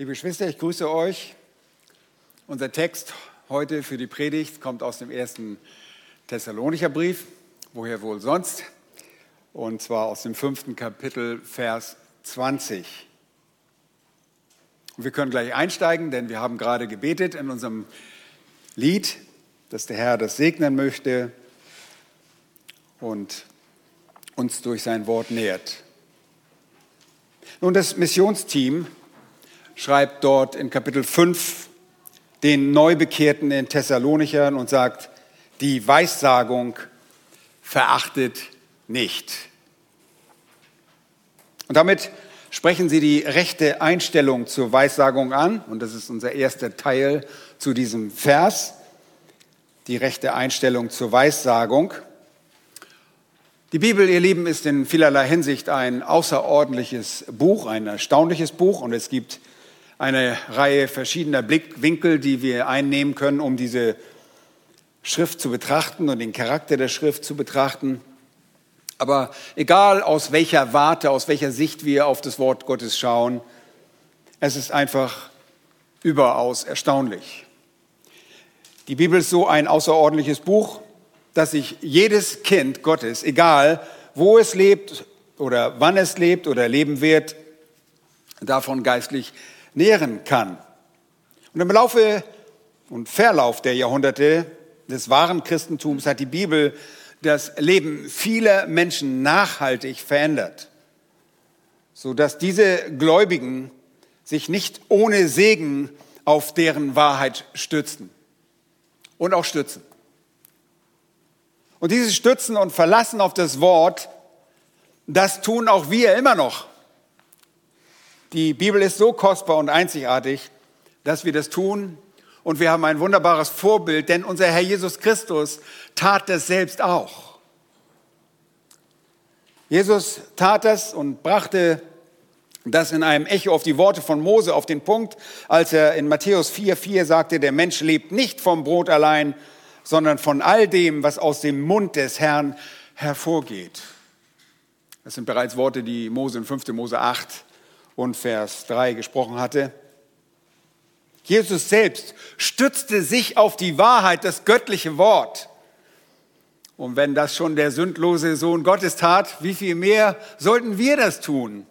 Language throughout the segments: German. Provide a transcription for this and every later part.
Liebe Geschwister, ich grüße euch. Unser Text heute für die Predigt kommt aus dem ersten Thessalonicher Brief, woher wohl sonst, und zwar aus dem fünften Kapitel, Vers 20. Und wir können gleich einsteigen, denn wir haben gerade gebetet in unserem Lied, dass der Herr das segnen möchte und uns durch sein Wort nährt. Nun, das Missionsteam schreibt dort in Kapitel 5 den Neubekehrten in Thessalonichern und sagt, die Weissagung verachtet nicht. Und damit sprechen sie die rechte Einstellung zur Weissagung an. Und das ist unser erster Teil zu diesem Vers. Die rechte Einstellung zur Weissagung. Die Bibel, ihr Lieben, ist in vielerlei Hinsicht ein außerordentliches Buch, ein erstaunliches Buch. Und es gibt eine Reihe verschiedener Blickwinkel, die wir einnehmen können, um diese Schrift zu betrachten und den Charakter der Schrift zu betrachten. Aber egal aus welcher Warte, aus welcher Sicht wir auf das Wort Gottes schauen, es ist einfach überaus erstaunlich. Die Bibel ist so ein außerordentliches Buch, dass sich jedes Kind Gottes, egal wo es lebt oder wann es lebt oder leben wird, davon geistlich nähren kann. Und im Laufe und Verlauf der Jahrhunderte des wahren Christentums hat die Bibel das Leben vieler Menschen nachhaltig verändert, sodass diese Gläubigen sich nicht ohne Segen auf deren Wahrheit stützten und auch stützen. Und dieses Stützen und Verlassen auf das Wort, das tun auch wir immer noch. Die Bibel ist so kostbar und einzigartig, dass wir das tun. Und wir haben ein wunderbares Vorbild, denn unser Herr Jesus Christus tat das selbst auch. Jesus tat das und brachte das in einem Echo auf die Worte von Mose auf den Punkt, als er in Matthäus 4,4 sagte, der Mensch lebt nicht vom Brot allein, sondern von all dem, was aus dem Mund des Herrn hervorgeht. Das sind bereits Worte, die Mose in 5. Mose 8 und Vers 3 gesprochen hatte. Jesus selbst stützte sich auf die Wahrheit, das göttliche Wort. Und wenn das schon der sündlose Sohn Gottes tat, wie viel mehr sollten wir das tun,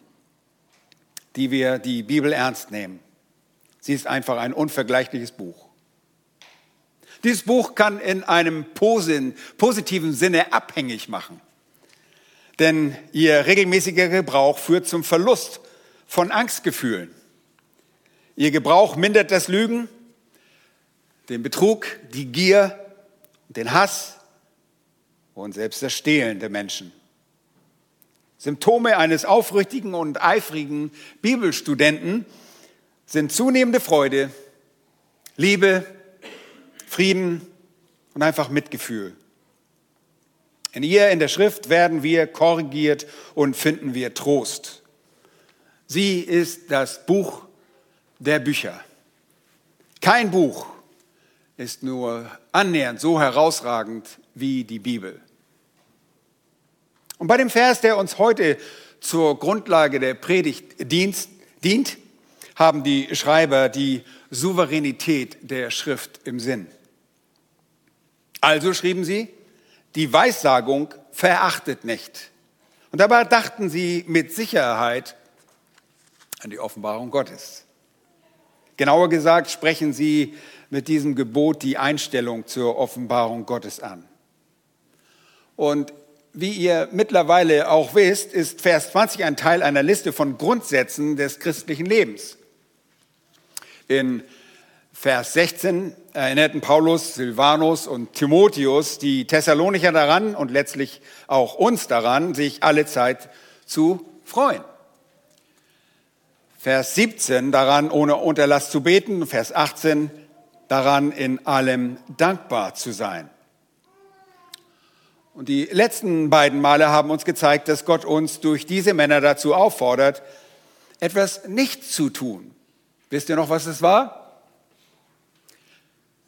die wir die Bibel ernst nehmen? Sie ist einfach ein unvergleichliches Buch. Dieses Buch kann in einem positiven Sinne abhängig machen. Denn ihr regelmäßiger Gebrauch führt zum Verlust von Angstgefühlen. Ihr Gebrauch mindert das Lügen, den Betrug, die Gier, den Hass und selbst das Stehlen der Menschen. Symptome eines aufrichtigen und eifrigen Bibelstudenten sind zunehmende Freude, Liebe, Frieden und einfach Mitgefühl. In ihr, in der Schrift, werden wir korrigiert und finden wir Trost. Sie ist das Buch der Bücher. Kein Buch ist nur annähernd so herausragend wie die Bibel. Und bei dem Vers, der uns heute zur Grundlage der Predigt dient, haben die Schreiber die Souveränität der Schrift im Sinn. Also schrieben sie, die Weissagung verachtet nicht. Und dabei dachten sie mit Sicherheit an die Offenbarung Gottes. Genauer gesagt sprechen sie mit diesem Gebot die Einstellung zur Offenbarung Gottes an. Und wie ihr mittlerweile auch wisst, ist Vers 20 ein Teil einer Liste von Grundsätzen des christlichen Lebens. In Vers 16 erinnerten Paulus, Silvanus und Timotheus die Thessalonicher daran und letztlich auch uns daran, sich alle Zeit zu freuen. Vers 17 daran, ohne Unterlass zu beten. Vers 18 daran, in allem dankbar zu sein. Und die letzten beiden Male haben uns gezeigt, dass Gott uns durch diese Männer dazu auffordert, etwas nicht zu tun. Wisst ihr noch, was es war?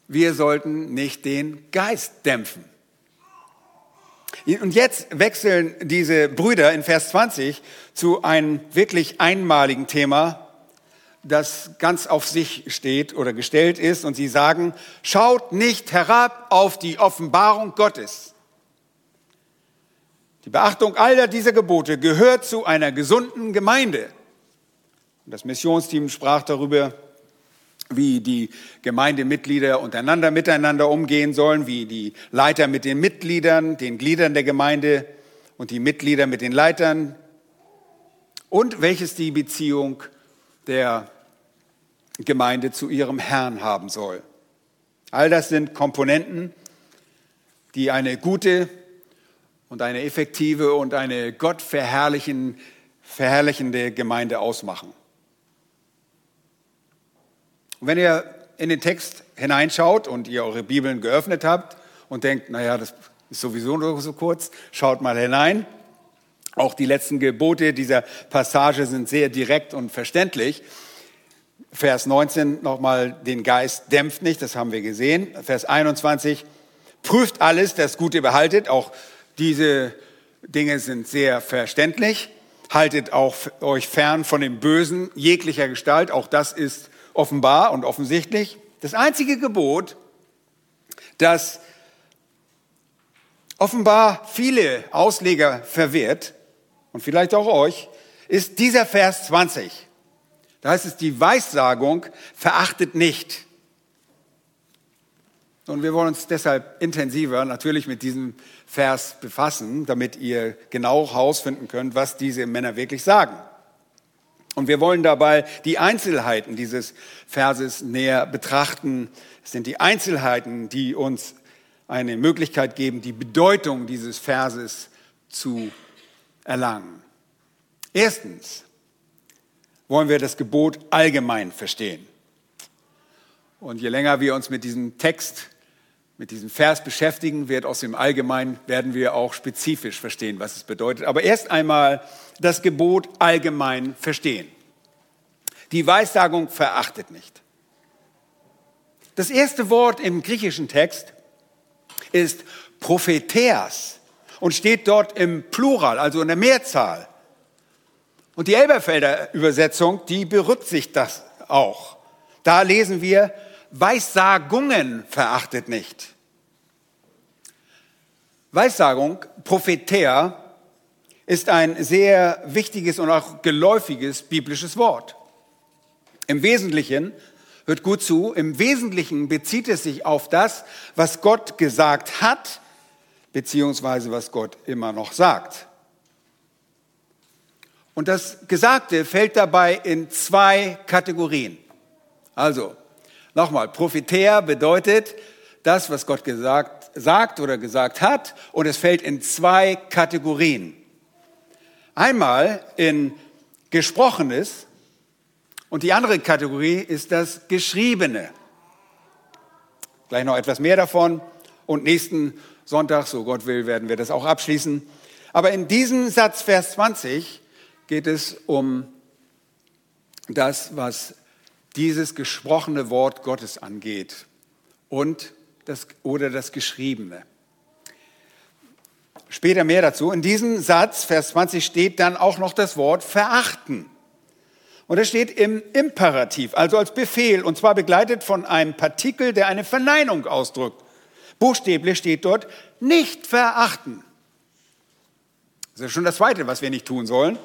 Wir sollten nicht den Geist dämpfen. Und jetzt wechseln diese Brüder in Vers 20 zu einem wirklich einmaligen Thema. das ganz auf sich steht oder gestellt ist und sie sagen, schaut nicht herab auf die Offenbarung Gottes. Die Beachtung aller dieser Gebote gehört zu einer gesunden Gemeinde. Das Missionsteam sprach darüber, wie die Gemeindemitglieder untereinander miteinander umgehen sollen, wie die Leiter mit den Mitgliedern, den Gliedern der Gemeinde und die Mitglieder mit den Leitern und welches die Beziehung der Gemeinde zu ihrem Herrn haben soll. All das sind Komponenten, die eine gute und eine effektive und eine gottverherrlichende Gemeinde ausmachen. Und wenn ihr in den Text hineinschaut und ihr eure Bibeln geöffnet habt und denkt, naja, das ist sowieso nur so kurz, schaut mal hinein. Auch die letzten Gebote dieser Passage sind sehr direkt und verständlich. Vers 19 nochmal, den Geist dämpft nicht, das haben wir gesehen. Vers 21, prüft alles, das Gute behaltet. Auch diese Dinge sind sehr verständlich. Haltet auch euch fern von dem Bösen jeglicher Gestalt. Auch das ist offenbar und offensichtlich. Das einzige Gebot, das offenbar viele Ausleger verwirrt und vielleicht auch euch, ist dieser Vers 20. Da heißt es, die Weissagung verachtet nicht. Und wir wollen uns deshalb intensiver natürlich mit diesem Vers befassen, damit ihr genau herausfinden könnt, was diese Männer wirklich sagen. Und wir wollen dabei die Einzelheiten dieses Verses näher betrachten. Es sind die Einzelheiten, die uns eine Möglichkeit geben, die Bedeutung dieses Verses zu erlangen. Erstens wollen wir das Gebot allgemein verstehen. Und je länger wir uns mit diesem Text, mit diesem Vers beschäftigen, wird aus dem Allgemeinen werden wir auch spezifisch verstehen, was es bedeutet. Aber erst einmal das Gebot allgemein verstehen. Die Weissagung verachtet nicht. Das erste Wort im griechischen Text ist Propheteas und steht dort im Plural, also in der Mehrzahl. Und die Elberfelder Übersetzung, die berücksichtigt das auch. Da lesen wir, Weissagungen verachtet nicht. Weissagung, Prophetea, ist ein sehr wichtiges und auch geläufiges biblisches Wort. Im Wesentlichen, hört gut zu, im Wesentlichen bezieht es sich auf das, was Gott gesagt hat, beziehungsweise was Gott immer noch sagt. Und das Gesagte fällt dabei in zwei Kategorien. Also, nochmal, Prophetär bedeutet das, was Gott gesagt, sagt oder gesagt hat, und es fällt in zwei Kategorien. Einmal in Gesprochenes und die andere Kategorie ist das Geschriebene. Gleich noch etwas mehr davon und nächsten Sonntag, so Gott will, werden wir das auch abschließen. Aber in diesem Satz, Vers 20, geht es um das, was dieses gesprochene Wort Gottes angeht und das, oder das Geschriebene. Später mehr dazu. In diesem Satz, Vers 20, steht dann auch noch das Wort verachten. Und es steht im Imperativ, also als Befehl, und zwar begleitet von einem Partikel, der eine Verneinung ausdrückt. Buchstäblich steht dort, nicht verachten. Das ist schon das Zweite, was wir nicht tun sollen.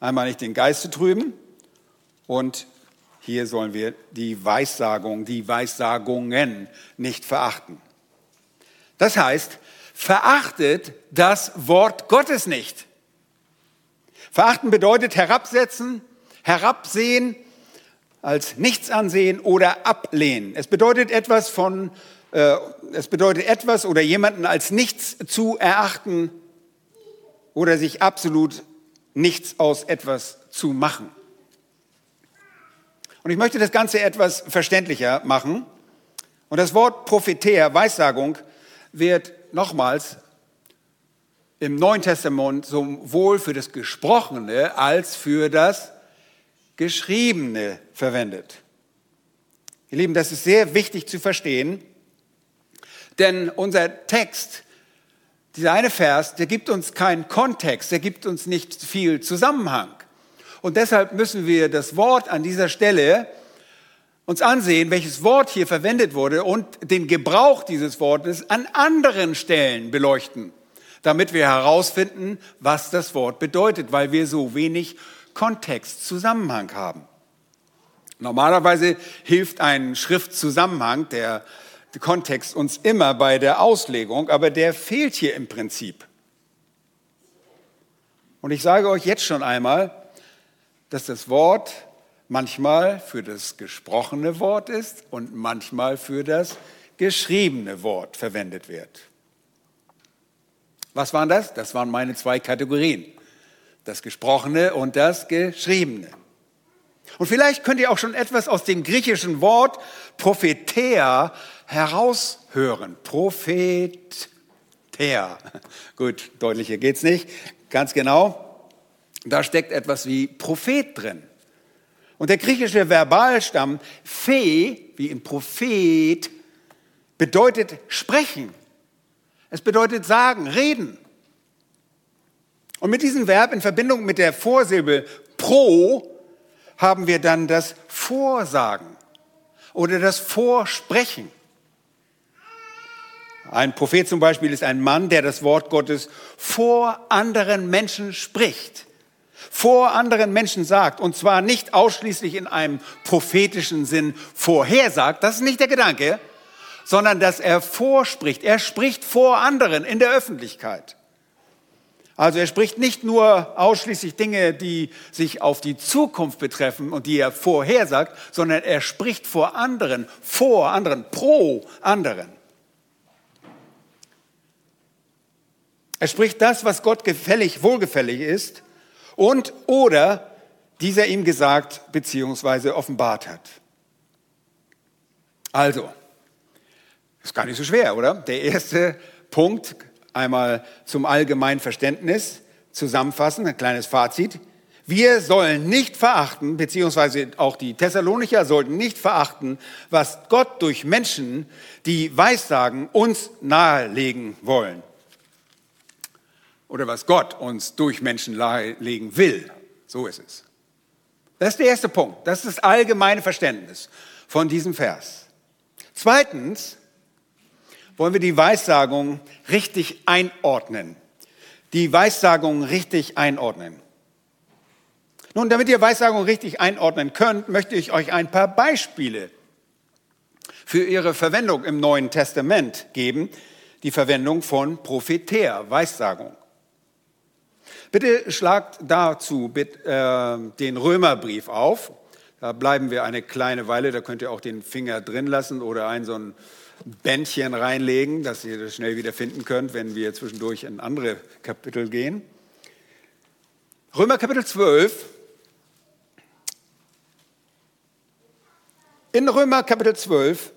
Einmal nicht den Geist zu trüben und hier sollen wir die Weissagung, die Weissagungen nicht verachten. Das heißt, verachtet das Wort Gottes nicht. Verachten bedeutet herabsetzen, herabsehen, als nichts ansehen oder ablehnen. Es bedeutet etwas von, äh, es bedeutet etwas oder jemanden als nichts zu erachten oder sich absolut nichts aus etwas zu machen. Und ich möchte das Ganze etwas verständlicher machen. Und das Wort Prophetär, Weissagung, wird nochmals im Neuen Testament sowohl für das Gesprochene als für das Geschriebene verwendet. Ihr Lieben, das ist sehr wichtig zu verstehen, denn unser Text dieser eine Vers, der gibt uns keinen Kontext, der gibt uns nicht viel Zusammenhang. Und deshalb müssen wir das Wort an dieser Stelle uns ansehen, welches Wort hier verwendet wurde und den Gebrauch dieses Wortes an anderen Stellen beleuchten, damit wir herausfinden, was das Wort bedeutet, weil wir so wenig Kontextzusammenhang haben. Normalerweise hilft ein Schriftzusammenhang, der Kontext uns immer bei der Auslegung, aber der fehlt hier im Prinzip. Und ich sage euch jetzt schon einmal, dass das Wort manchmal für das gesprochene Wort ist und manchmal für das geschriebene Wort verwendet wird. Was waren das? Das waren meine zwei Kategorien. Das gesprochene und das geschriebene. Und vielleicht könnt ihr auch schon etwas aus dem griechischen Wort Propheter heraushören. Propheter. Gut, deutlicher geht's nicht. Ganz genau. Da steckt etwas wie Prophet drin. Und der griechische Verbalstamm Phe, wie in Prophet, bedeutet sprechen. Es bedeutet sagen, reden. Und mit diesem Verb in Verbindung mit der Vorsilbe pro haben wir dann das Vorsagen oder das Vorsprechen. Ein Prophet zum Beispiel ist ein Mann, der das Wort Gottes vor anderen Menschen spricht vor anderen Menschen sagt, und zwar nicht ausschließlich in einem prophetischen Sinn vorhersagt, das ist nicht der Gedanke, sondern dass er vorspricht. Er spricht vor anderen in der Öffentlichkeit. Also er spricht nicht nur ausschließlich Dinge, die sich auf die Zukunft betreffen und die er vorhersagt, sondern er spricht vor anderen, vor anderen, pro anderen. Er spricht das, was Gott gefällig, wohlgefällig ist und oder dieser ihm gesagt bzw. offenbart hat. Also, ist gar nicht so schwer, oder? Der erste Punkt, einmal zum allgemeinen Verständnis, zusammenfassen, ein kleines Fazit. Wir sollen nicht verachten, beziehungsweise auch die Thessalonicher sollten nicht verachten, was Gott durch Menschen, die Weissagen, uns nahelegen wollen oder was Gott uns durch Menschen legen will. So ist es. Das ist der erste Punkt. Das ist das allgemeine Verständnis von diesem Vers. Zweitens wollen wir die Weissagung richtig einordnen. Die Weissagung richtig einordnen. Nun, damit ihr Weissagung richtig einordnen könnt, möchte ich euch ein paar Beispiele für ihre Verwendung im Neuen Testament geben. Die Verwendung von Propheter, Weissagung. Bitte schlagt dazu äh, den Römerbrief auf. Da bleiben wir eine kleine Weile, da könnt ihr auch den Finger drin lassen oder ein so ein Bändchen reinlegen, dass ihr das schnell wieder finden könnt, wenn wir zwischendurch in andere Kapitel gehen. Römer Kapitel 12. In Römer Kapitel 12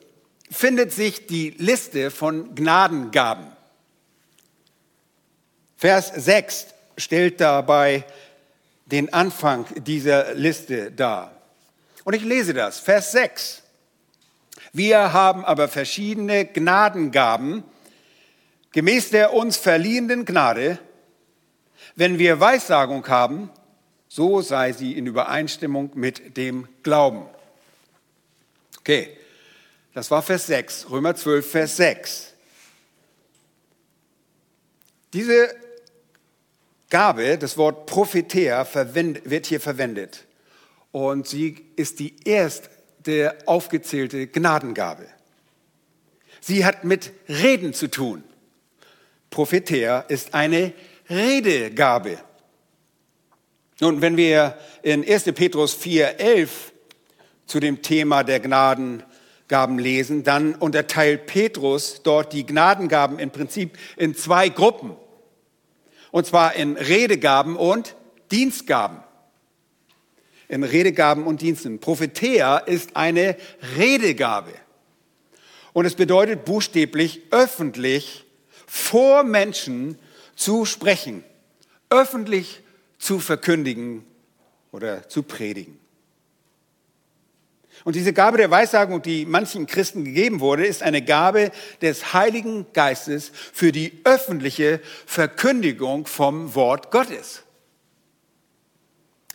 findet sich die Liste von Gnadengaben. Vers 6 stellt dabei den Anfang dieser Liste dar. Und ich lese das, Vers 6. Wir haben aber verschiedene Gnadengaben gemäß der uns verliehenen Gnade. Wenn wir Weissagung haben, so sei sie in Übereinstimmung mit dem Glauben. Okay, das war Vers 6, Römer 12, Vers 6. Diese Gabe, das Wort Propheter, wird hier verwendet. Und sie ist die erste aufgezählte Gnadengabe. Sie hat mit Reden zu tun. Propheter ist eine Redegabe. Nun, wenn wir in 1. Petrus 4,11 zu dem Thema der Gnadengaben lesen, dann unterteilt Petrus dort die Gnadengaben im Prinzip in zwei Gruppen. Und zwar in Redegaben und Dienstgaben. In Redegaben und Diensten. Prophetea ist eine Redegabe. Und es bedeutet buchstäblich öffentlich vor Menschen zu sprechen, öffentlich zu verkündigen oder zu predigen. Und diese Gabe der Weissagung, die manchen Christen gegeben wurde, ist eine Gabe des Heiligen Geistes für die öffentliche Verkündigung vom Wort Gottes.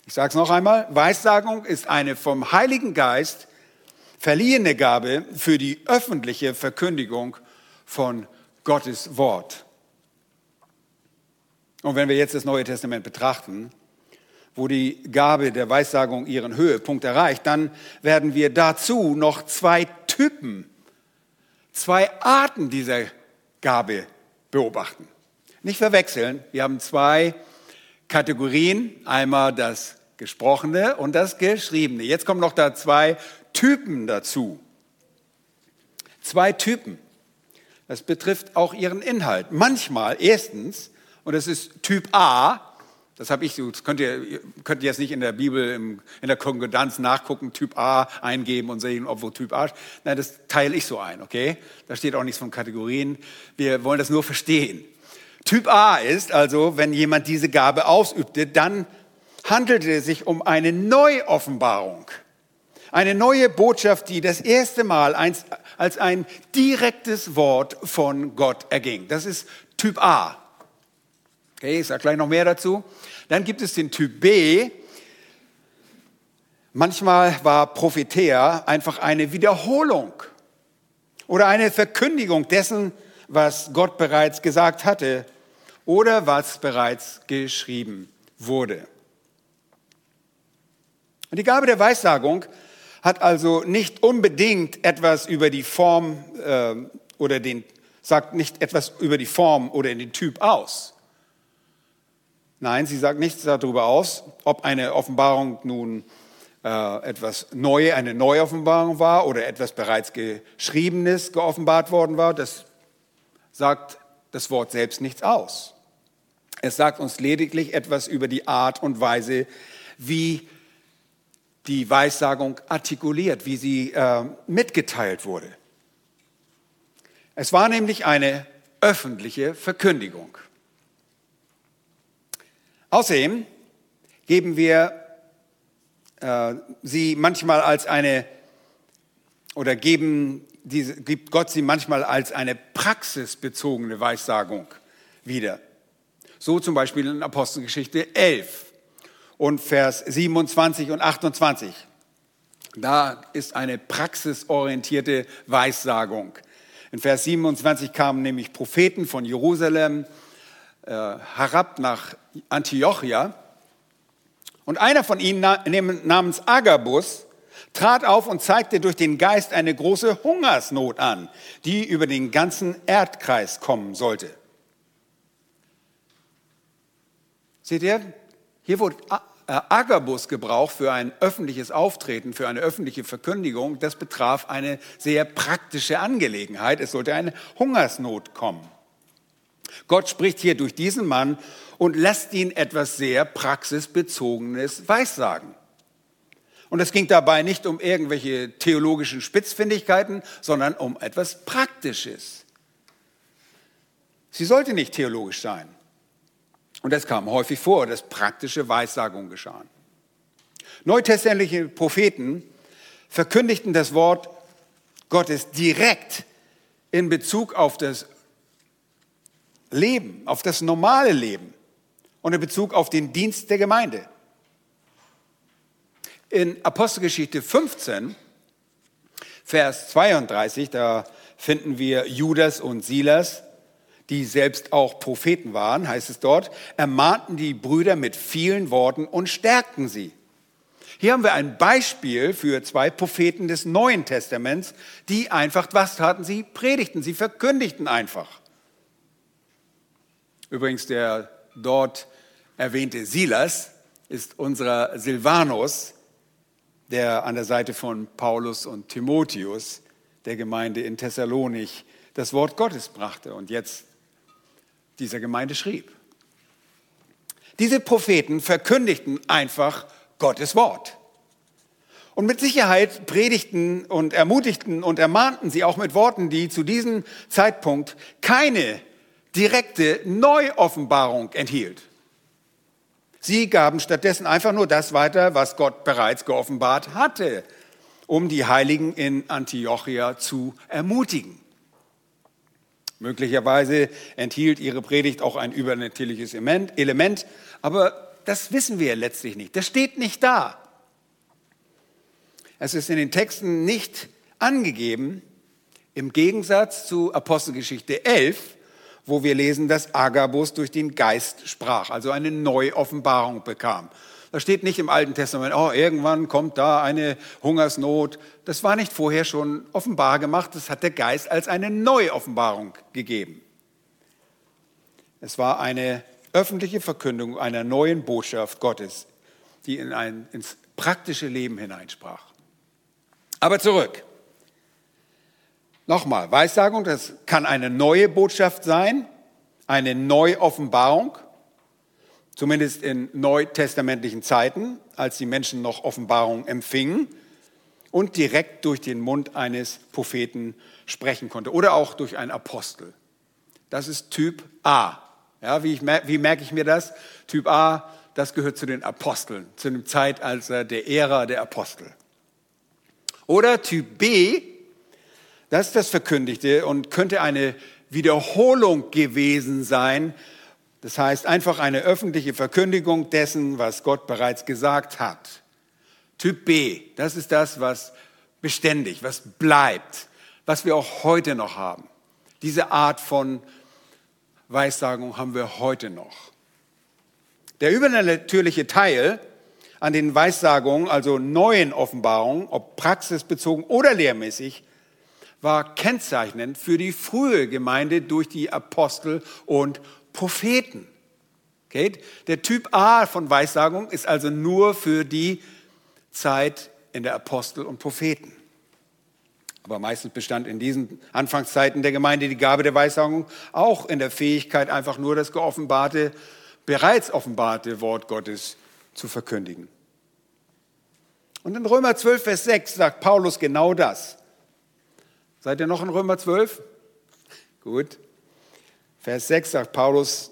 Ich sage es noch einmal, Weissagung ist eine vom Heiligen Geist verliehene Gabe für die öffentliche Verkündigung von Gottes Wort. Und wenn wir jetzt das Neue Testament betrachten, wo die Gabe der Weissagung ihren Höhepunkt erreicht, dann werden wir dazu noch zwei Typen, zwei Arten dieser Gabe beobachten. Nicht verwechseln, wir haben zwei Kategorien, einmal das Gesprochene und das Geschriebene. Jetzt kommen noch da zwei Typen dazu. Zwei Typen. Das betrifft auch ihren Inhalt. Manchmal, erstens, und das ist Typ A, das habe ich, das könnt ihr, könnt ihr jetzt nicht in der Bibel, in der Konkordanz nachgucken, Typ A eingeben und sehen, ob wo Typ A. Nein, das teile ich so ein, okay? Da steht auch nichts von Kategorien. Wir wollen das nur verstehen. Typ A ist also, wenn jemand diese Gabe ausübte, dann handelte es sich um eine Neuoffenbarung. Eine neue Botschaft, die das erste Mal als ein direktes Wort von Gott erging. Das ist Typ A. Okay, ich sage gleich noch mehr dazu. Dann gibt es den Typ B. Manchmal war Prophetea einfach eine Wiederholung oder eine Verkündigung dessen, was Gott bereits gesagt hatte oder was bereits geschrieben wurde. Und die Gabe der Weissagung hat also nicht unbedingt etwas über die Form äh, oder den, sagt nicht etwas über die Form oder den Typ aus. Nein, sie sagt nichts darüber aus, ob eine Offenbarung nun äh, etwas Neue, eine Neuoffenbarung war oder etwas bereits Geschriebenes geoffenbart worden war. Das sagt das Wort selbst nichts aus. Es sagt uns lediglich etwas über die Art und Weise, wie die Weissagung artikuliert, wie sie äh, mitgeteilt wurde. Es war nämlich eine öffentliche Verkündigung. Außerdem geben wir äh, sie manchmal als eine oder geben diese, gibt Gott sie manchmal als eine praxisbezogene Weissagung wieder. So zum Beispiel in Apostelgeschichte 11 und Vers 27 und 28. Da ist eine praxisorientierte Weissagung. In Vers 27 kamen nämlich Propheten von Jerusalem herab nach Antiochia. Und einer von ihnen namens Agabus trat auf und zeigte durch den Geist eine große Hungersnot an, die über den ganzen Erdkreis kommen sollte. Seht ihr, hier wurde äh, Agabus gebraucht für ein öffentliches Auftreten, für eine öffentliche Verkündigung. Das betraf eine sehr praktische Angelegenheit. Es sollte eine Hungersnot kommen. Gott spricht hier durch diesen Mann und lässt ihn etwas sehr praxisbezogenes weissagen. Und es ging dabei nicht um irgendwelche theologischen Spitzfindigkeiten, sondern um etwas Praktisches. Sie sollte nicht theologisch sein. Und es kam häufig vor, dass praktische Weissagungen geschahen. Neutestamentliche Propheten verkündigten das Wort Gottes direkt in Bezug auf das Leben, auf das normale Leben und in Bezug auf den Dienst der Gemeinde. In Apostelgeschichte 15, Vers 32, da finden wir Judas und Silas, die selbst auch Propheten waren, heißt es dort, ermahnten die Brüder mit vielen Worten und stärkten sie. Hier haben wir ein Beispiel für zwei Propheten des Neuen Testaments, die einfach, was taten sie? Predigten, sie verkündigten einfach. Übrigens, der dort erwähnte Silas ist unser Silvanus, der an der Seite von Paulus und Timotheus der Gemeinde in Thessalonich das Wort Gottes brachte und jetzt dieser Gemeinde schrieb. Diese Propheten verkündigten einfach Gottes Wort. Und mit Sicherheit predigten und ermutigten und ermahnten sie auch mit Worten, die zu diesem Zeitpunkt keine direkte Neuoffenbarung enthielt. Sie gaben stattdessen einfach nur das weiter, was Gott bereits geoffenbart hatte, um die Heiligen in Antiochia zu ermutigen. Möglicherweise enthielt ihre Predigt auch ein übernatürliches Element, aber das wissen wir letztlich nicht. Das steht nicht da. Es ist in den Texten nicht angegeben, im Gegensatz zu Apostelgeschichte 11, wo wir lesen, dass Agabus durch den Geist sprach, also eine Neuoffenbarung bekam. Da steht nicht im Alten Testament, oh, irgendwann kommt da eine Hungersnot. Das war nicht vorher schon offenbar gemacht, das hat der Geist als eine Neuoffenbarung gegeben. Es war eine öffentliche Verkündung einer neuen Botschaft Gottes, die in ein, ins praktische Leben hineinsprach. Aber zurück. Nochmal, Weissagung, das kann eine neue Botschaft sein, eine Neuoffenbarung, zumindest in neutestamentlichen Zeiten, als die Menschen noch Offenbarung empfingen und direkt durch den Mund eines Propheten sprechen konnte oder auch durch einen Apostel. Das ist Typ A. Ja, wie, ich, wie merke ich mir das? Typ A, das gehört zu den Aposteln, zu dem Zeitalter der Ära der Apostel. Oder Typ B, das ist das Verkündigte und könnte eine Wiederholung gewesen sein. Das heißt einfach eine öffentliche Verkündigung dessen, was Gott bereits gesagt hat. Typ B, das ist das, was beständig, was bleibt, was wir auch heute noch haben. Diese Art von Weissagung haben wir heute noch. Der übernatürliche Teil an den Weissagungen, also neuen Offenbarungen, ob praxisbezogen oder lehrmäßig, war kennzeichnend für die frühe Gemeinde durch die Apostel und Propheten. Okay? Der Typ A von Weissagung ist also nur für die Zeit in der Apostel und Propheten. Aber meistens bestand in diesen Anfangszeiten der Gemeinde die Gabe der Weissagung auch in der Fähigkeit, einfach nur das geoffenbarte, bereits offenbarte Wort Gottes zu verkündigen. Und in Römer 12, Vers 6 sagt Paulus genau das. Seid ihr noch in Römer 12? Gut. Vers 6 sagt Paulus,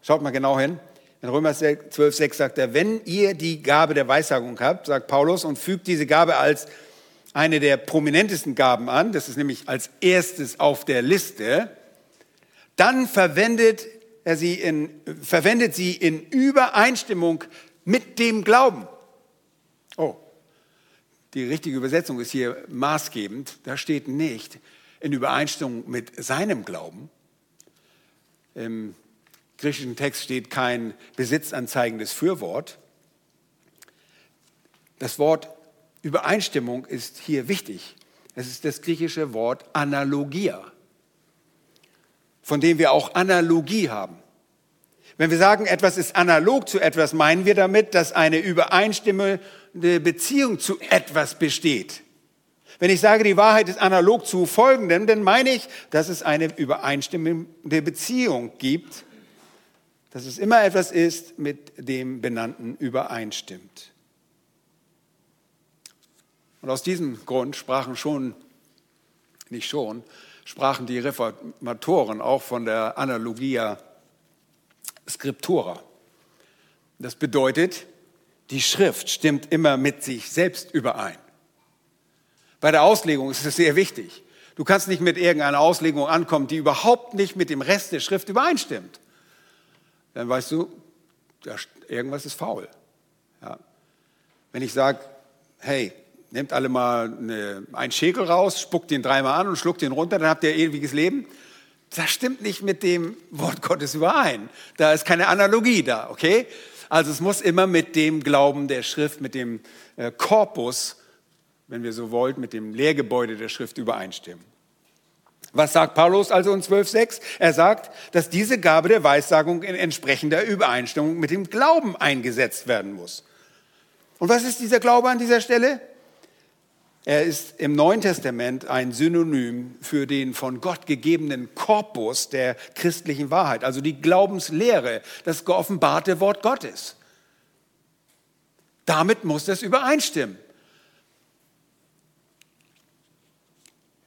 schaut mal genau hin. In Römer 12, 6 sagt er, wenn ihr die Gabe der Weissagung habt, sagt Paulus, und fügt diese Gabe als eine der prominentesten Gaben an, das ist nämlich als erstes auf der Liste, dann verwendet er sie in, verwendet sie in Übereinstimmung mit dem Glauben. Oh, die richtige Übersetzung ist hier maßgebend. Da steht nicht in Übereinstimmung mit seinem Glauben. Im griechischen Text steht kein besitzanzeigendes Fürwort. Das Wort Übereinstimmung ist hier wichtig. Es ist das griechische Wort Analogia, von dem wir auch Analogie haben. Wenn wir sagen, etwas ist analog zu etwas, meinen wir damit, dass eine übereinstimmende Beziehung zu etwas besteht. Wenn ich sage, die Wahrheit ist analog zu folgendem, dann meine ich, dass es eine übereinstimmende Beziehung gibt, dass es immer etwas ist, mit dem Benannten übereinstimmt. Und aus diesem Grund sprachen schon, nicht schon, sprachen die Reformatoren auch von der Analogia Scriptura. Das bedeutet, die Schrift stimmt immer mit sich selbst überein. Bei der Auslegung ist es sehr wichtig. Du kannst nicht mit irgendeiner Auslegung ankommen, die überhaupt nicht mit dem Rest der Schrift übereinstimmt. Dann weißt du, irgendwas ist faul. Ja. Wenn ich sage, hey, nehmt alle mal eine, einen Schäkel raus, spuckt den dreimal an und schluckt den runter, dann habt ihr ewiges Leben das stimmt nicht mit dem Wort Gottes überein. Da ist keine Analogie da, okay? Also es muss immer mit dem Glauben der Schrift, mit dem äh, Korpus, wenn wir so wollt, mit dem Lehrgebäude der Schrift übereinstimmen. Was sagt Paulus also in 12.6? Er sagt, dass diese Gabe der Weissagung in entsprechender Übereinstimmung mit dem Glauben eingesetzt werden muss. Und was ist dieser Glaube an dieser Stelle? Er ist im Neuen Testament ein Synonym für den von Gott gegebenen Korpus der christlichen Wahrheit, also die Glaubenslehre, das geoffenbarte Wort Gottes. Damit muss das übereinstimmen.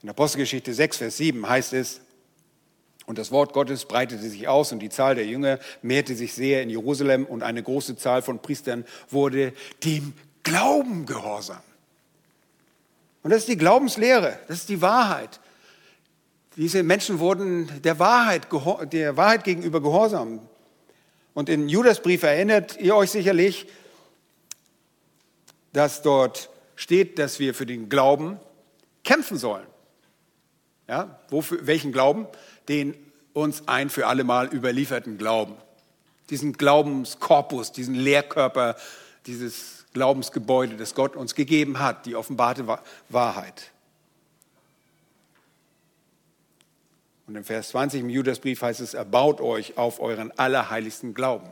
In Apostelgeschichte 6, Vers 7 heißt es, und das Wort Gottes breitete sich aus und die Zahl der Jünger mehrte sich sehr in Jerusalem und eine große Zahl von Priestern wurde dem Glauben gehorsam. Und das ist die Glaubenslehre, das ist die Wahrheit. Diese Menschen wurden der Wahrheit, der Wahrheit gegenüber gehorsam. Und in Judasbrief erinnert ihr euch sicherlich, dass dort steht, dass wir für den Glauben kämpfen sollen. Ja, wofür, welchen Glauben? Den uns ein für alle Mal überlieferten Glauben. Diesen Glaubenskorpus, diesen Lehrkörper, dieses Glaubensgebäude, das Gott uns gegeben hat, die offenbarte Wahrheit. Und im Vers 20 im Judasbrief heißt es, erbaut euch auf euren allerheiligsten Glauben.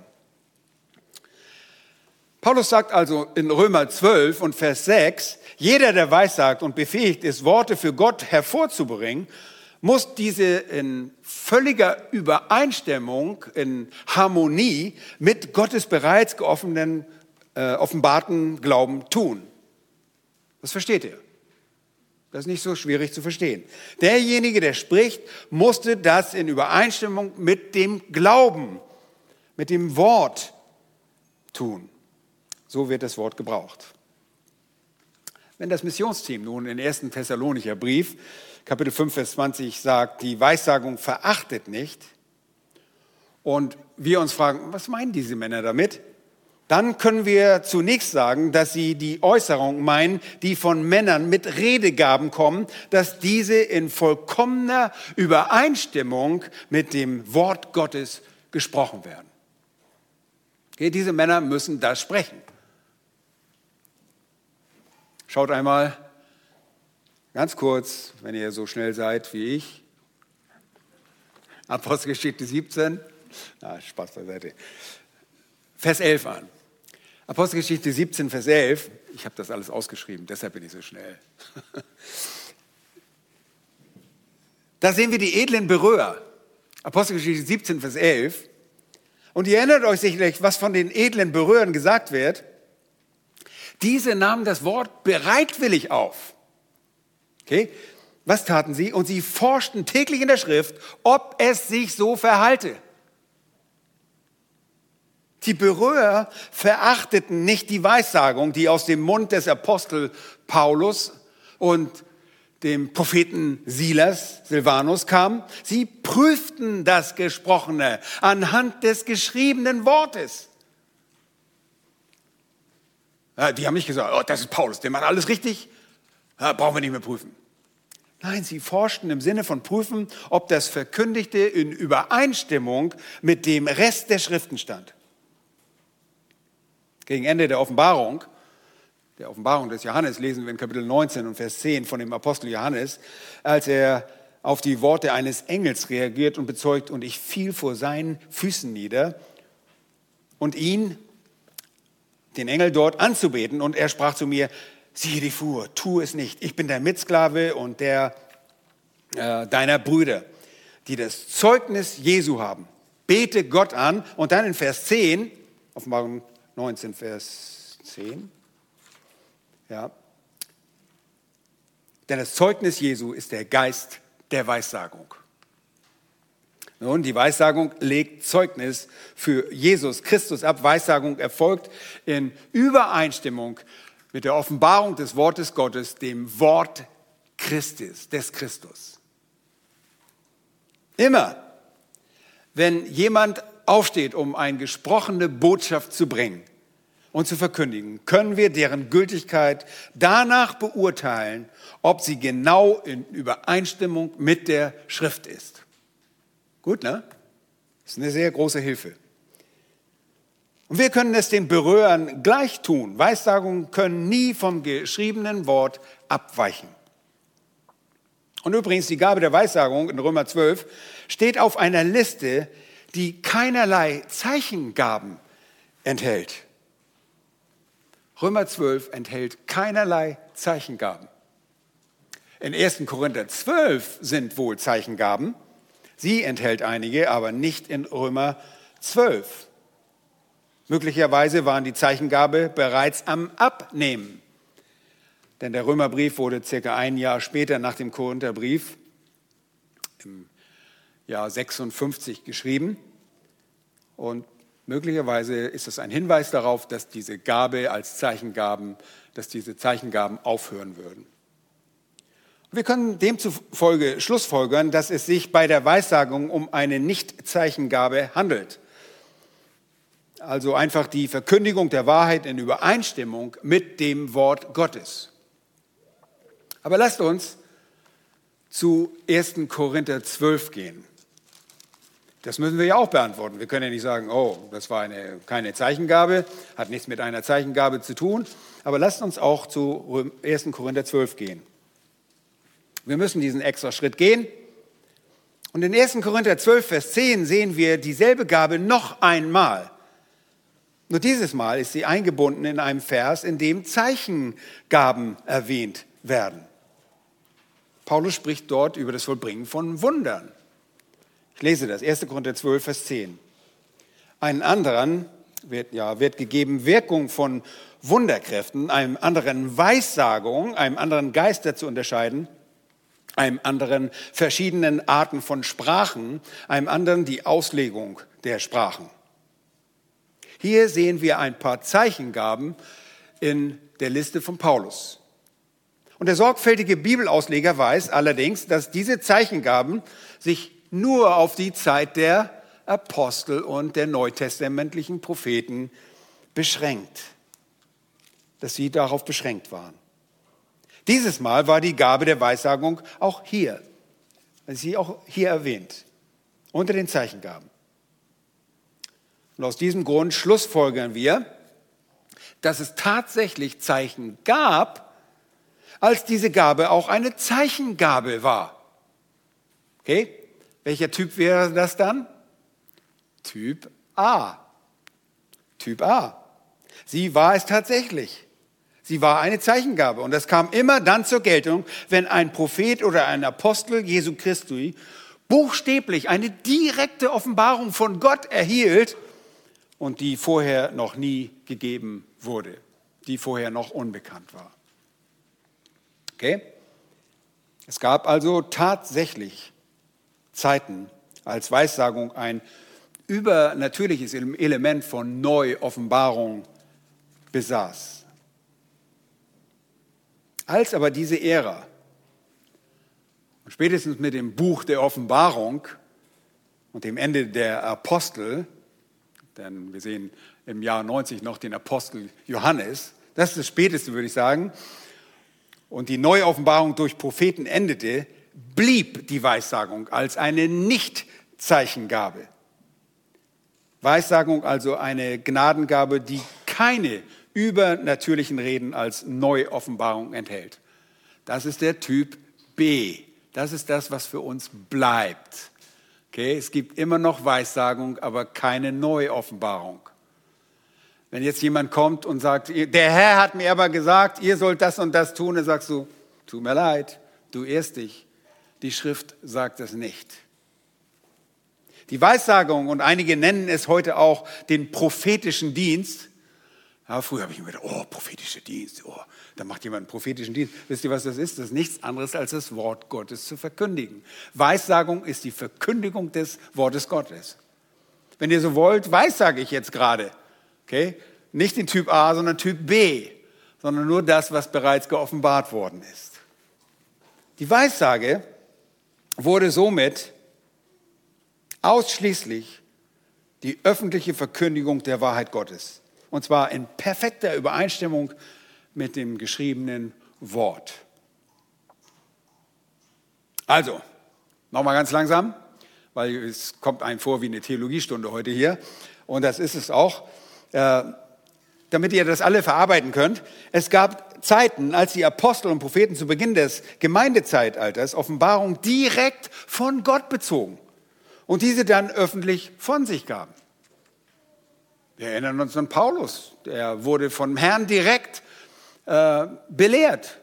Paulus sagt also in Römer 12 und Vers 6, jeder, der weissagt und befähigt ist, Worte für Gott hervorzubringen, muss diese in völliger Übereinstimmung, in Harmonie mit Gottes bereits geoffenen, äh, offenbarten Glauben tun. Das versteht ihr. Das ist nicht so schwierig zu verstehen. Derjenige, der spricht, musste das in Übereinstimmung mit dem Glauben, mit dem Wort tun. So wird das Wort gebraucht. Wenn das Missionsteam nun in 1. Thessalonicher Brief, Kapitel 5, Vers 20 sagt, die Weissagung verachtet nicht, und wir uns fragen, was meinen diese Männer damit? Dann können wir zunächst sagen, dass sie die Äußerung meinen, die von Männern mit Redegaben kommen, dass diese in vollkommener Übereinstimmung mit dem Wort Gottes gesprochen werden. Okay, diese Männer müssen das sprechen. Schaut einmal ganz kurz, wenn ihr so schnell seid wie ich. Apostelgeschichte 17. Ah, Spaß beiseite. Vers 11 an. Apostelgeschichte 17, Vers 11. Ich habe das alles ausgeschrieben, deshalb bin ich so schnell. Da sehen wir die edlen Berührer. Apostelgeschichte 17, Vers 11. Und ihr erinnert euch sicherlich, was von den edlen Berührern gesagt wird. Diese nahmen das Wort bereitwillig auf. Okay? Was taten sie? Und sie forschten täglich in der Schrift, ob es sich so verhalte. Die Berührer verachteten nicht die Weissagung, die aus dem Mund des Apostel Paulus und dem Propheten Silas, Silvanus kam. Sie prüften das Gesprochene anhand des geschriebenen Wortes. Die haben nicht gesagt, oh, das ist Paulus, der macht alles richtig, brauchen wir nicht mehr prüfen. Nein, sie forschten im Sinne von prüfen, ob das Verkündigte in Übereinstimmung mit dem Rest der Schriften stand gegen Ende der Offenbarung, der Offenbarung des Johannes, lesen wir in Kapitel 19 und Vers 10 von dem Apostel Johannes, als er auf die Worte eines Engels reagiert und bezeugt, und ich fiel vor seinen Füßen nieder und ihn, den Engel dort anzubeten, und er sprach zu mir, siehe die Fuhr, tu es nicht, ich bin der Mitsklave und der äh, deiner Brüder, die das Zeugnis Jesu haben. Bete Gott an. Und dann in Vers 10, Offenbarung 19, Vers 10. Ja. Denn das Zeugnis Jesu ist der Geist der Weissagung. Nun, die Weissagung legt Zeugnis für Jesus Christus ab. Weissagung erfolgt in Übereinstimmung mit der Offenbarung des Wortes Gottes, dem Wort Christus, des Christus. Immer, wenn jemand aufsteht, um eine gesprochene Botschaft zu bringen und zu verkündigen, können wir deren Gültigkeit danach beurteilen, ob sie genau in Übereinstimmung mit der Schrift ist. Gut, ne? Das ist eine sehr große Hilfe. Und wir können es den Berührern gleich tun. Weissagungen können nie vom geschriebenen Wort abweichen. Und übrigens, die Gabe der Weissagung in Römer 12 steht auf einer Liste, die keinerlei Zeichengaben enthält. Römer 12 enthält keinerlei Zeichengaben. In 1. Korinther 12 sind wohl Zeichengaben. Sie enthält einige, aber nicht in Römer 12. Möglicherweise waren die Zeichengabe bereits am Abnehmen. Denn der Römerbrief wurde circa ein Jahr später nach dem Korintherbrief im Jahr 56 geschrieben. Und möglicherweise ist es ein Hinweis darauf, dass diese Gabe als Zeichengaben, dass diese Zeichengaben aufhören würden. Wir können demzufolge schlussfolgern, dass es sich bei der Weissagung um eine Nicht-Zeichengabe handelt. also einfach die Verkündigung der Wahrheit in Übereinstimmung mit dem Wort Gottes. Aber lasst uns zu 1. Korinther 12 gehen. Das müssen wir ja auch beantworten. Wir können ja nicht sagen, oh, das war eine, keine Zeichengabe, hat nichts mit einer Zeichengabe zu tun. Aber lasst uns auch zu 1. Korinther 12 gehen. Wir müssen diesen extra Schritt gehen. Und in 1. Korinther 12, Vers 10 sehen wir dieselbe Gabe noch einmal. Nur dieses Mal ist sie eingebunden in einem Vers, in dem Zeichengaben erwähnt werden. Paulus spricht dort über das Vollbringen von Wundern. Ich lese das, 1. Korinther 12, Vers 10. Einen anderen wird, ja, wird gegeben Wirkung von Wunderkräften, einem anderen Weissagung, einem anderen Geister zu unterscheiden, einem anderen verschiedenen Arten von Sprachen, einem anderen die Auslegung der Sprachen. Hier sehen wir ein paar Zeichengaben in der Liste von Paulus. Und der sorgfältige Bibelausleger weiß allerdings, dass diese Zeichengaben sich nur auf die Zeit der Apostel und der neutestamentlichen Propheten beschränkt. Dass sie darauf beschränkt waren. Dieses Mal war die Gabe der Weissagung auch hier. Sie auch hier erwähnt. Unter den Zeichengaben. Und aus diesem Grund schlussfolgern wir, dass es tatsächlich Zeichen gab, als diese Gabe auch eine Zeichengabe war. Okay? Welcher Typ wäre das dann? Typ A. Typ A. Sie war es tatsächlich. Sie war eine Zeichengabe und das kam immer dann zur Geltung, wenn ein Prophet oder ein Apostel Jesu Christi buchstäblich eine direkte Offenbarung von Gott erhielt und die vorher noch nie gegeben wurde, die vorher noch unbekannt war. Okay? Es gab also tatsächlich Zeiten als Weissagung ein übernatürliches Element von Neuoffenbarung besaß. Als aber diese Ära, spätestens mit dem Buch der Offenbarung und dem Ende der Apostel, denn wir sehen im Jahr 90 noch den Apostel Johannes, das ist das Späteste, würde ich sagen, und die Neuoffenbarung durch Propheten endete, blieb die Weissagung als eine Nicht-Zeichengabe. Weissagung also eine Gnadengabe, die keine übernatürlichen Reden als Neuoffenbarung enthält. Das ist der Typ B. Das ist das, was für uns bleibt. Okay, es gibt immer noch Weissagung, aber keine Neuoffenbarung. Wenn jetzt jemand kommt und sagt, der Herr hat mir aber gesagt, ihr sollt das und das tun, dann sagst du, tut mir leid, du irrst dich. Die Schrift sagt das nicht. Die Weissagung, und einige nennen es heute auch den prophetischen Dienst. Ja, früher habe ich mir gedacht, oh, prophetischer Dienst, oh, da macht jemand einen prophetischen Dienst. Wisst ihr, was das ist? Das ist nichts anderes als das Wort Gottes zu verkündigen. Weissagung ist die Verkündigung des Wortes Gottes. Wenn ihr so wollt, weissage ich jetzt gerade. Okay? Nicht den Typ A, sondern Typ B, sondern nur das, was bereits geoffenbart worden ist. Die Weissage wurde somit ausschließlich die öffentliche Verkündigung der Wahrheit Gottes. Und zwar in perfekter Übereinstimmung mit dem geschriebenen Wort. Also, nochmal ganz langsam, weil es kommt einem vor wie eine Theologiestunde heute hier. Und das ist es auch. Äh, damit ihr das alle verarbeiten könnt. Es gab Zeiten, als die Apostel und Propheten zu Beginn des Gemeindezeitalters Offenbarung direkt von Gott bezogen und diese dann öffentlich von sich gaben. Wir erinnern uns an Paulus, der wurde vom Herrn direkt äh, belehrt.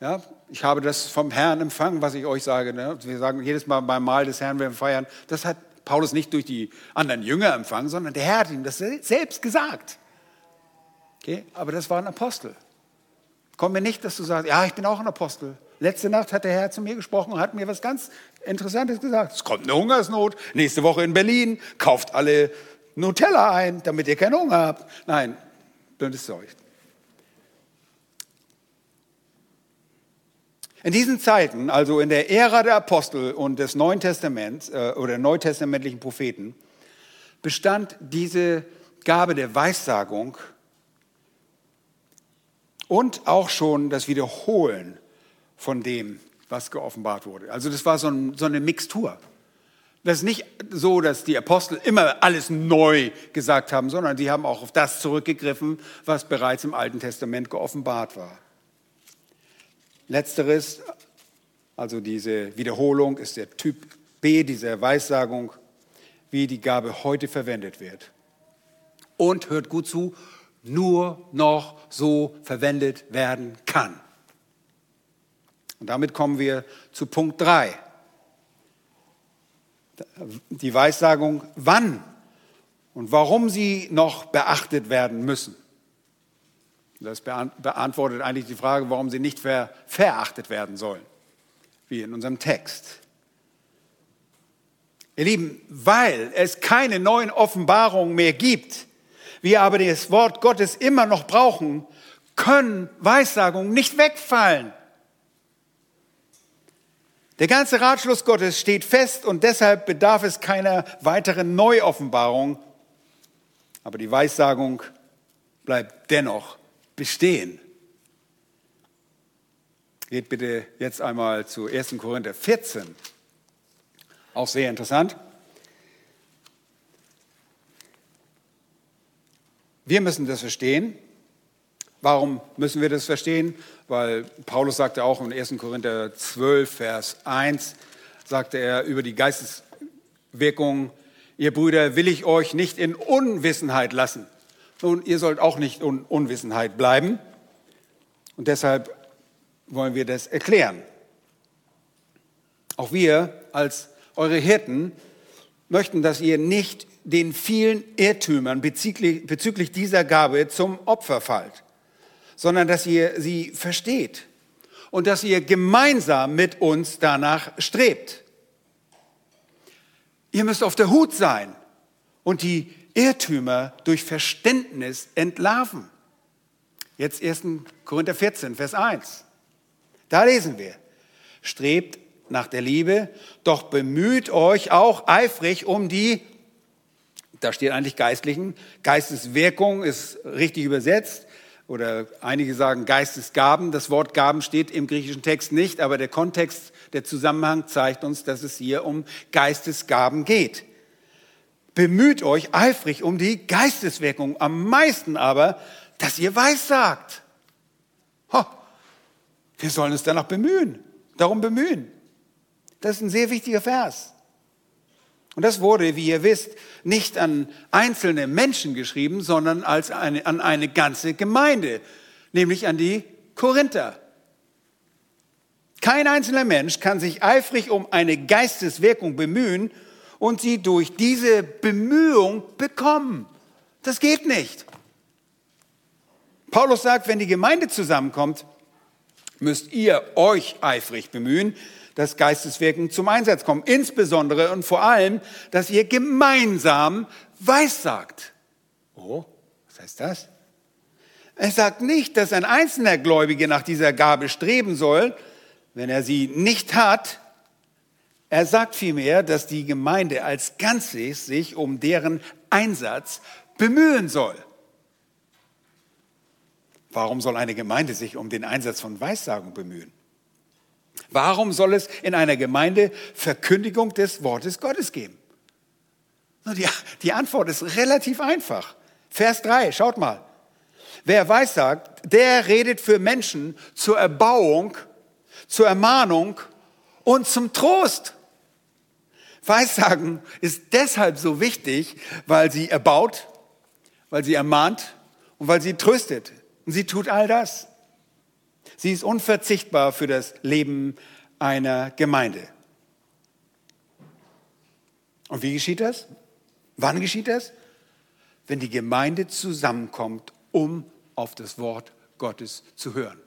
Ja, ich habe das vom Herrn empfangen, was ich euch sage. Ne? Wir sagen jedes Mal beim Mahl des Herrn, wir feiern, das hat Paulus nicht durch die anderen Jünger empfangen, sondern der Herr hat ihm das selbst gesagt. Okay? Aber das war ein Apostel. Komm mir nicht, dass du sagst, ja, ich bin auch ein Apostel. Letzte Nacht hat der Herr zu mir gesprochen und hat mir was ganz Interessantes gesagt. Es kommt eine Hungersnot, nächste Woche in Berlin, kauft alle Nutella ein, damit ihr keinen Hunger habt. Nein, blödes Zeug. In diesen Zeiten, also in der Ära der Apostel und des Neuen Testaments äh, oder neutestamentlichen Propheten, bestand diese Gabe der Weissagung und auch schon das Wiederholen von dem, was geoffenbart wurde. Also das war so, ein, so eine Mixtur. Das ist nicht so, dass die Apostel immer alles neu gesagt haben, sondern sie haben auch auf das zurückgegriffen, was bereits im Alten Testament geoffenbart war. Letzteres, also diese Wiederholung, ist der Typ B dieser Weissagung, wie die Gabe heute verwendet wird. Und hört gut zu, nur noch so verwendet werden kann. Und damit kommen wir zu Punkt 3 die Weissagung, wann und warum sie noch beachtet werden müssen. Das beantwortet eigentlich die Frage, warum sie nicht ver verachtet werden sollen, wie in unserem Text. Ihr Lieben, weil es keine neuen Offenbarungen mehr gibt, wir aber das Wort Gottes immer noch brauchen, können Weissagungen nicht wegfallen. Der ganze Ratschluss Gottes steht fest und deshalb bedarf es keiner weiteren Neuoffenbarung. Aber die Weissagung bleibt dennoch bestehen. Geht bitte jetzt einmal zu 1. Korinther 14. Auch sehr interessant. Wir müssen das verstehen. Warum müssen wir das verstehen? Weil Paulus sagte auch in 1. Korinther 12, Vers 1, sagte er über die Geisteswirkung, ihr Brüder, will ich euch nicht in Unwissenheit lassen. Nun, ihr sollt auch nicht in Unwissenheit bleiben. Und deshalb wollen wir das erklären. Auch wir als eure Hirten möchten, dass ihr nicht den vielen Irrtümern bezüglich, bezüglich dieser Gabe zum Opfer fallt sondern dass ihr sie versteht und dass ihr gemeinsam mit uns danach strebt. Ihr müsst auf der Hut sein und die Irrtümer durch Verständnis entlarven. Jetzt 1. Korinther 14, Vers 1. Da lesen wir, strebt nach der Liebe, doch bemüht euch auch eifrig um die, da steht eigentlich geistlichen, Geisteswirkung ist richtig übersetzt, oder einige sagen Geistesgaben. Das Wort Gaben steht im griechischen Text nicht, aber der Kontext, der Zusammenhang zeigt uns, dass es hier um Geistesgaben geht. Bemüht euch eifrig um die Geisteswirkung, am meisten aber, dass ihr weissagt. Ho, wir sollen uns danach bemühen, darum bemühen. Das ist ein sehr wichtiger Vers. Und das wurde, wie ihr wisst, nicht an einzelne Menschen geschrieben, sondern als eine, an eine ganze Gemeinde, nämlich an die Korinther. Kein einzelner Mensch kann sich eifrig um eine Geisteswirkung bemühen und sie durch diese Bemühung bekommen. Das geht nicht. Paulus sagt, wenn die Gemeinde zusammenkommt, müsst ihr euch eifrig bemühen, dass Geisteswirken zum Einsatz kommen. Insbesondere und vor allem, dass ihr gemeinsam weissagt. Oh, was heißt das? Er sagt nicht, dass ein einzelner Gläubige nach dieser Gabe streben soll, wenn er sie nicht hat. Er sagt vielmehr, dass die Gemeinde als Ganzes sich um deren Einsatz bemühen soll. Warum soll eine Gemeinde sich um den Einsatz von Weissagung bemühen? Warum soll es in einer Gemeinde Verkündigung des Wortes Gottes geben? Die, Antwort ist relativ einfach. Vers 3, schaut mal. Wer weissagt, der redet für Menschen zur Erbauung, zur Ermahnung und zum Trost. Weissagen ist deshalb so wichtig, weil sie erbaut, weil sie ermahnt und weil sie tröstet. Und sie tut all das. Sie ist unverzichtbar für das Leben einer Gemeinde. Und wie geschieht das? Wann geschieht das? Wenn die Gemeinde zusammenkommt, um auf das Wort Gottes zu hören.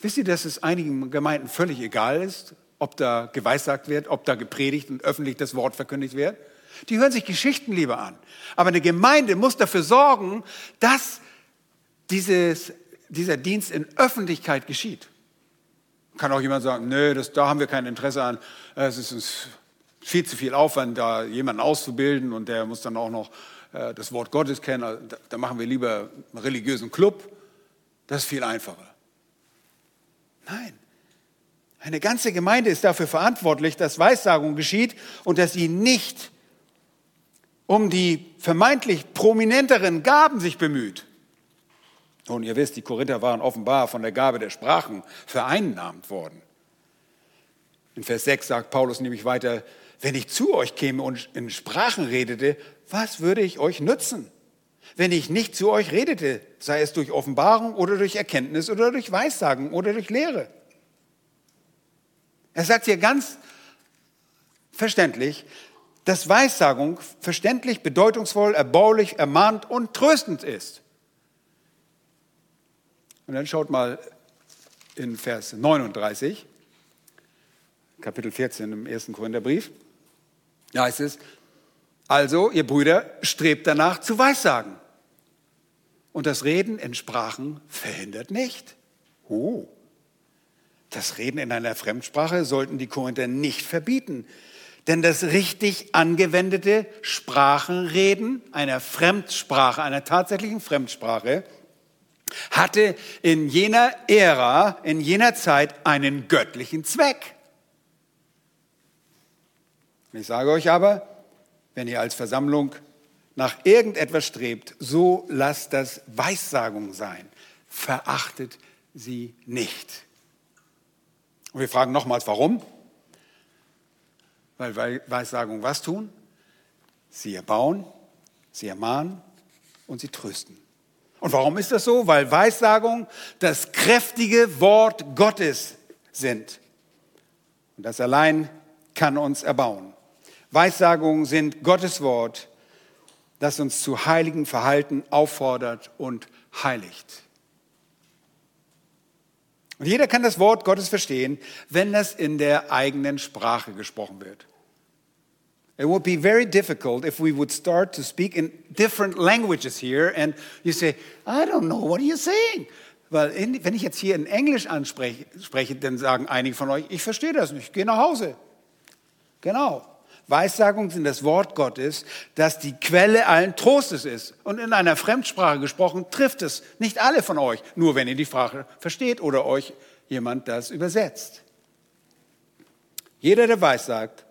Wisst ihr, dass es einigen Gemeinden völlig egal ist, ob da geweissagt wird, ob da gepredigt und öffentlich das Wort verkündigt wird? Die hören sich Geschichten lieber an. Aber eine Gemeinde muss dafür sorgen, dass dieses dieser Dienst in Öffentlichkeit geschieht. Kann auch jemand sagen, nö, das, da haben wir kein Interesse an. Es ist viel zu viel Aufwand, da jemanden auszubilden und der muss dann auch noch äh, das Wort Gottes kennen, also da, da machen wir lieber einen religiösen Club. Das ist viel einfacher. Nein. Eine ganze Gemeinde ist dafür verantwortlich, dass Weissagung geschieht und dass sie nicht um die vermeintlich prominenteren Gaben sich bemüht. Und ihr wisst, die Korinther waren offenbar von der Gabe der Sprachen vereinnahmt worden. In Vers 6 sagt Paulus nämlich weiter, wenn ich zu euch käme und in Sprachen redete, was würde ich euch nützen? Wenn ich nicht zu euch redete, sei es durch Offenbarung oder durch Erkenntnis oder durch Weissagen oder durch Lehre. Er sagt hier ganz verständlich, dass Weissagung verständlich, bedeutungsvoll, erbaulich, ermahnt und tröstend ist. Und dann schaut mal in Vers 39, Kapitel 14 im ersten Korintherbrief. Da heißt es, also ihr Brüder, strebt danach zu Weissagen. Und das Reden in Sprachen verhindert nicht. Oh. Das Reden in einer Fremdsprache sollten die Korinther nicht verbieten. Denn das richtig angewendete Sprachenreden einer Fremdsprache, einer tatsächlichen Fremdsprache, hatte in jener Ära, in jener Zeit einen göttlichen Zweck. Ich sage euch aber, wenn ihr als Versammlung nach irgendetwas strebt, so lasst das Weissagung sein. Verachtet sie nicht. Und wir fragen nochmals, warum? Weil Weissagung was tun? Sie erbauen, sie ermahnen und sie trösten. Und warum ist das so? Weil Weissagung das kräftige Wort Gottes sind. Und das allein kann uns erbauen. Weissagungen sind Gottes Wort, das uns zu heiligen Verhalten auffordert und heiligt. Und jeder kann das Wort Gottes verstehen, wenn das in der eigenen Sprache gesprochen wird. It would be very difficult if we would start to speak in different languages here and you say, I don't know, what are you saying? Weil in, wenn ich jetzt hier in Englisch anspreche, spreche, dann sagen einige von euch, ich verstehe das nicht, ich gehe nach Hause. Genau. Weissagung sind das Wort Gottes, das die Quelle allen Trostes ist. Und in einer Fremdsprache gesprochen trifft es nicht alle von euch, nur wenn ihr die Sprache versteht oder euch jemand das übersetzt. Jeder, der weissagt,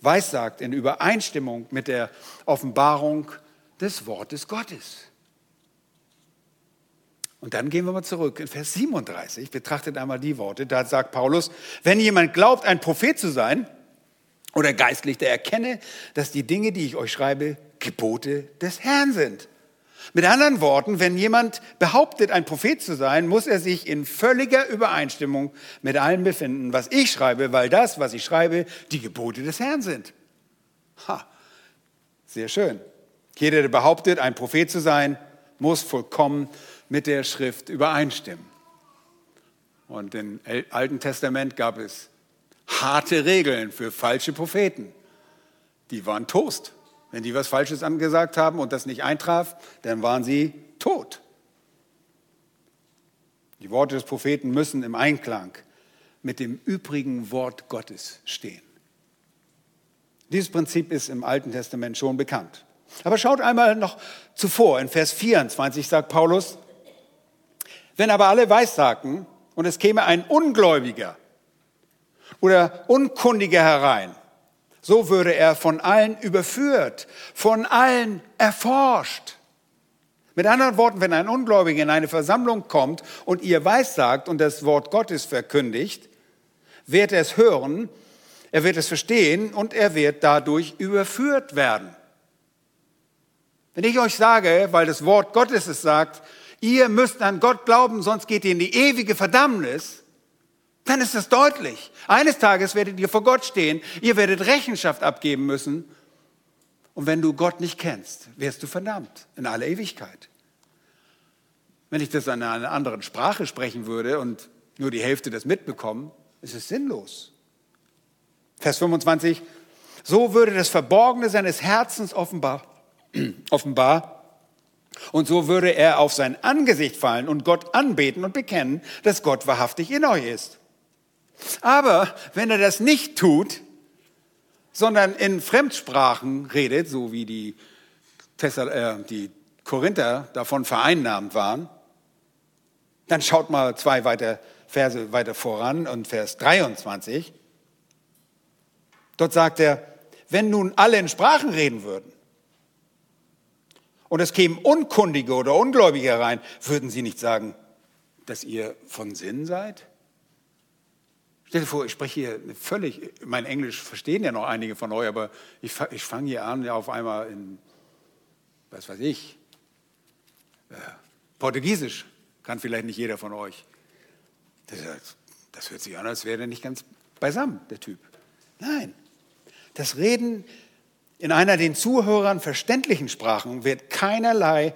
weissagt in Übereinstimmung mit der Offenbarung des Wortes Gottes. Und dann gehen wir mal zurück in Vers 37, betrachtet einmal die Worte, da sagt Paulus, wenn jemand glaubt, ein Prophet zu sein, oder geistlich, der erkenne, dass die Dinge, die ich euch schreibe, Gebote des Herrn sind. Mit anderen Worten, wenn jemand behauptet, ein Prophet zu sein, muss er sich in völliger Übereinstimmung mit allem befinden, was ich schreibe, weil das, was ich schreibe, die Gebote des Herrn sind. Ha, sehr schön. Jeder, der behauptet, ein Prophet zu sein, muss vollkommen mit der Schrift übereinstimmen. Und im Alten Testament gab es harte Regeln für falsche Propheten. Die waren Toast. Wenn die was Falsches angesagt haben und das nicht eintraf, dann waren sie tot. Die Worte des Propheten müssen im Einklang mit dem übrigen Wort Gottes stehen. Dieses Prinzip ist im Alten Testament schon bekannt. Aber schaut einmal noch zuvor, in Vers 24 sagt Paulus, wenn aber alle weissagten und es käme ein Ungläubiger oder Unkundige herein. So würde er von allen überführt, von allen erforscht. Mit anderen Worten, wenn ein Ungläubiger in eine Versammlung kommt und ihr weissagt und das Wort Gottes verkündigt, wird er es hören, er wird es verstehen und er wird dadurch überführt werden. Wenn ich euch sage, weil das Wort Gottes es sagt, ihr müsst an Gott glauben, sonst geht ihr in die ewige Verdammnis, dann ist es deutlich. Eines Tages werdet ihr vor Gott stehen, ihr werdet Rechenschaft abgeben müssen. Und wenn du Gott nicht kennst, wirst du verdammt in aller Ewigkeit. Wenn ich das in einer anderen Sprache sprechen würde und nur die Hälfte das mitbekommen, ist es sinnlos. Vers 25, so würde das Verborgene seines Herzens offenbar, offenbar und so würde er auf sein Angesicht fallen und Gott anbeten und bekennen, dass Gott wahrhaftig in euch ist. Aber wenn er das nicht tut, sondern in Fremdsprachen redet, so wie die äh, die Korinther davon vereinnahmt waren, dann schaut mal zwei weiter Verse weiter voran und Vers 23. Dort sagt er, wenn nun alle in Sprachen reden würden und es kämen Unkundige oder Ungläubige herein, würden sie nicht sagen, dass ihr von Sinn seid? Stell dir vor, ich spreche hier völlig, mein Englisch verstehen ja noch einige von euch, aber ich, ich fange hier an, ja auf einmal in, was weiß ich, äh, Portugiesisch kann vielleicht nicht jeder von euch. Das, das hört sich an, als wäre er nicht ganz beisammen, der Typ. Nein, das Reden in einer den Zuhörern verständlichen Sprache wird keinerlei,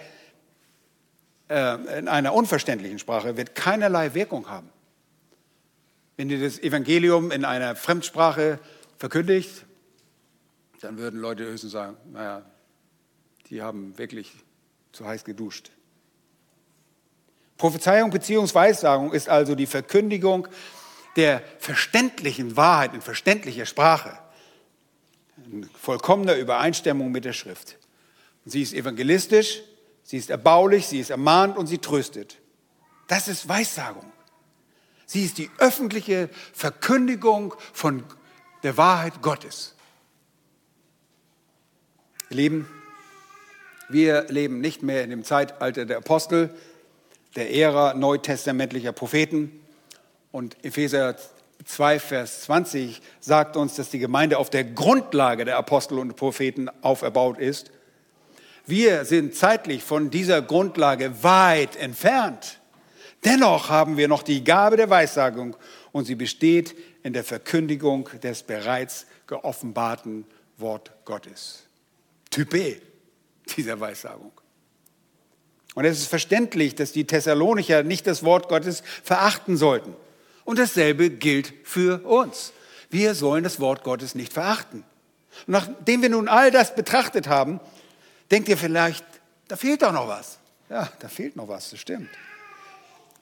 äh, in einer unverständlichen Sprache wird keinerlei Wirkung haben. Wenn ihr das Evangelium in einer Fremdsprache verkündigt, dann würden Leute höchstens sagen, naja, die haben wirklich zu heiß geduscht. Prophezeiung bzw. Weissagung ist also die Verkündigung der verständlichen Wahrheit in verständlicher Sprache, in vollkommener Übereinstimmung mit der Schrift. Sie ist evangelistisch, sie ist erbaulich, sie ist ermahnt und sie tröstet. Das ist Weissagung. Sie ist die öffentliche Verkündigung von der Wahrheit Gottes. Ihr Lieben, wir leben nicht mehr in dem Zeitalter der Apostel, der Ära neutestamentlicher Propheten. Und Epheser 2, Vers 20 sagt uns, dass die Gemeinde auf der Grundlage der Apostel und Propheten auferbaut ist. Wir sind zeitlich von dieser Grundlage weit entfernt. Dennoch haben wir noch die Gabe der Weissagung und sie besteht in der Verkündigung des bereits geoffenbarten Wort Gottes. Type dieser Weissagung. Und es ist verständlich, dass die Thessalonicher nicht das Wort Gottes verachten sollten. Und dasselbe gilt für uns. Wir sollen das Wort Gottes nicht verachten. Und nachdem wir nun all das betrachtet haben, denkt ihr vielleicht, da fehlt doch noch was. Ja, da fehlt noch was, das stimmt.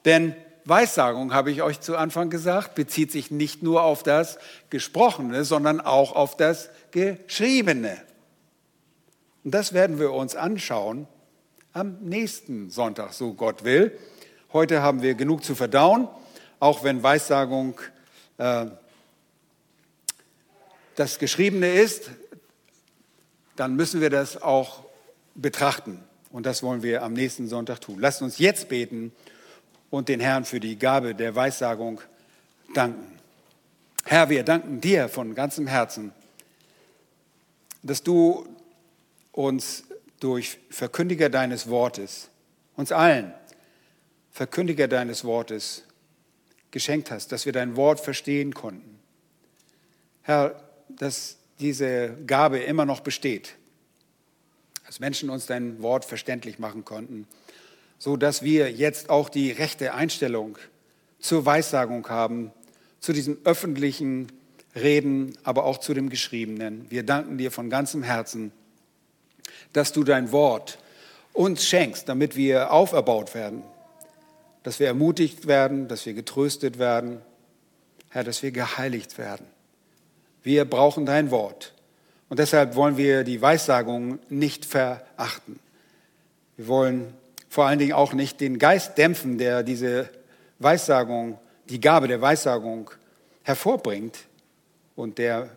Denn Weissagung, habe ich euch zu Anfang gesagt, bezieht sich nicht nur auf das Gesprochene, sondern auch auf das Geschriebene. Und das werden wir uns anschauen am nächsten Sonntag, so Gott will. Heute haben wir genug zu verdauen, auch wenn Weissagung äh, das Geschriebene ist, dann müssen wir das auch betrachten. Und das wollen wir am nächsten Sonntag tun. Lasst uns jetzt beten und den Herrn für die Gabe der Weissagung danken. Herr, wir danken dir von ganzem Herzen, dass du uns durch Verkündiger deines Wortes, uns allen Verkündiger deines Wortes geschenkt hast, dass wir dein Wort verstehen konnten. Herr, dass diese Gabe immer noch besteht, dass Menschen uns dein Wort verständlich machen konnten so dass wir jetzt auch die rechte Einstellung zur Weissagung haben, zu diesem öffentlichen Reden, aber auch zu dem Geschriebenen. Wir danken dir von ganzem Herzen, dass du dein Wort uns schenkst, damit wir auferbaut werden, dass wir ermutigt werden, dass wir getröstet werden, Herr, dass wir geheiligt werden. Wir brauchen dein Wort. Und deshalb wollen wir die Weissagung nicht verachten. Wir wollen vor allen Dingen auch nicht den Geist dämpfen, der diese Weissagung, die Gabe der Weissagung hervorbringt und der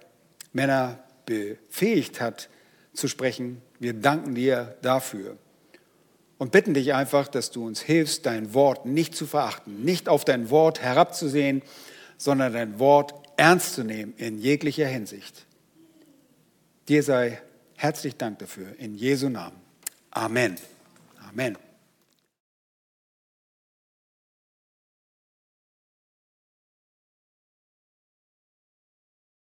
Männer befähigt hat zu sprechen. Wir danken dir dafür und bitten dich einfach, dass du uns hilfst, dein Wort nicht zu verachten, nicht auf dein Wort herabzusehen, sondern dein Wort ernst zu nehmen in jeglicher Hinsicht. Dir sei herzlich Dank dafür, in Jesu Namen. Amen. Amen.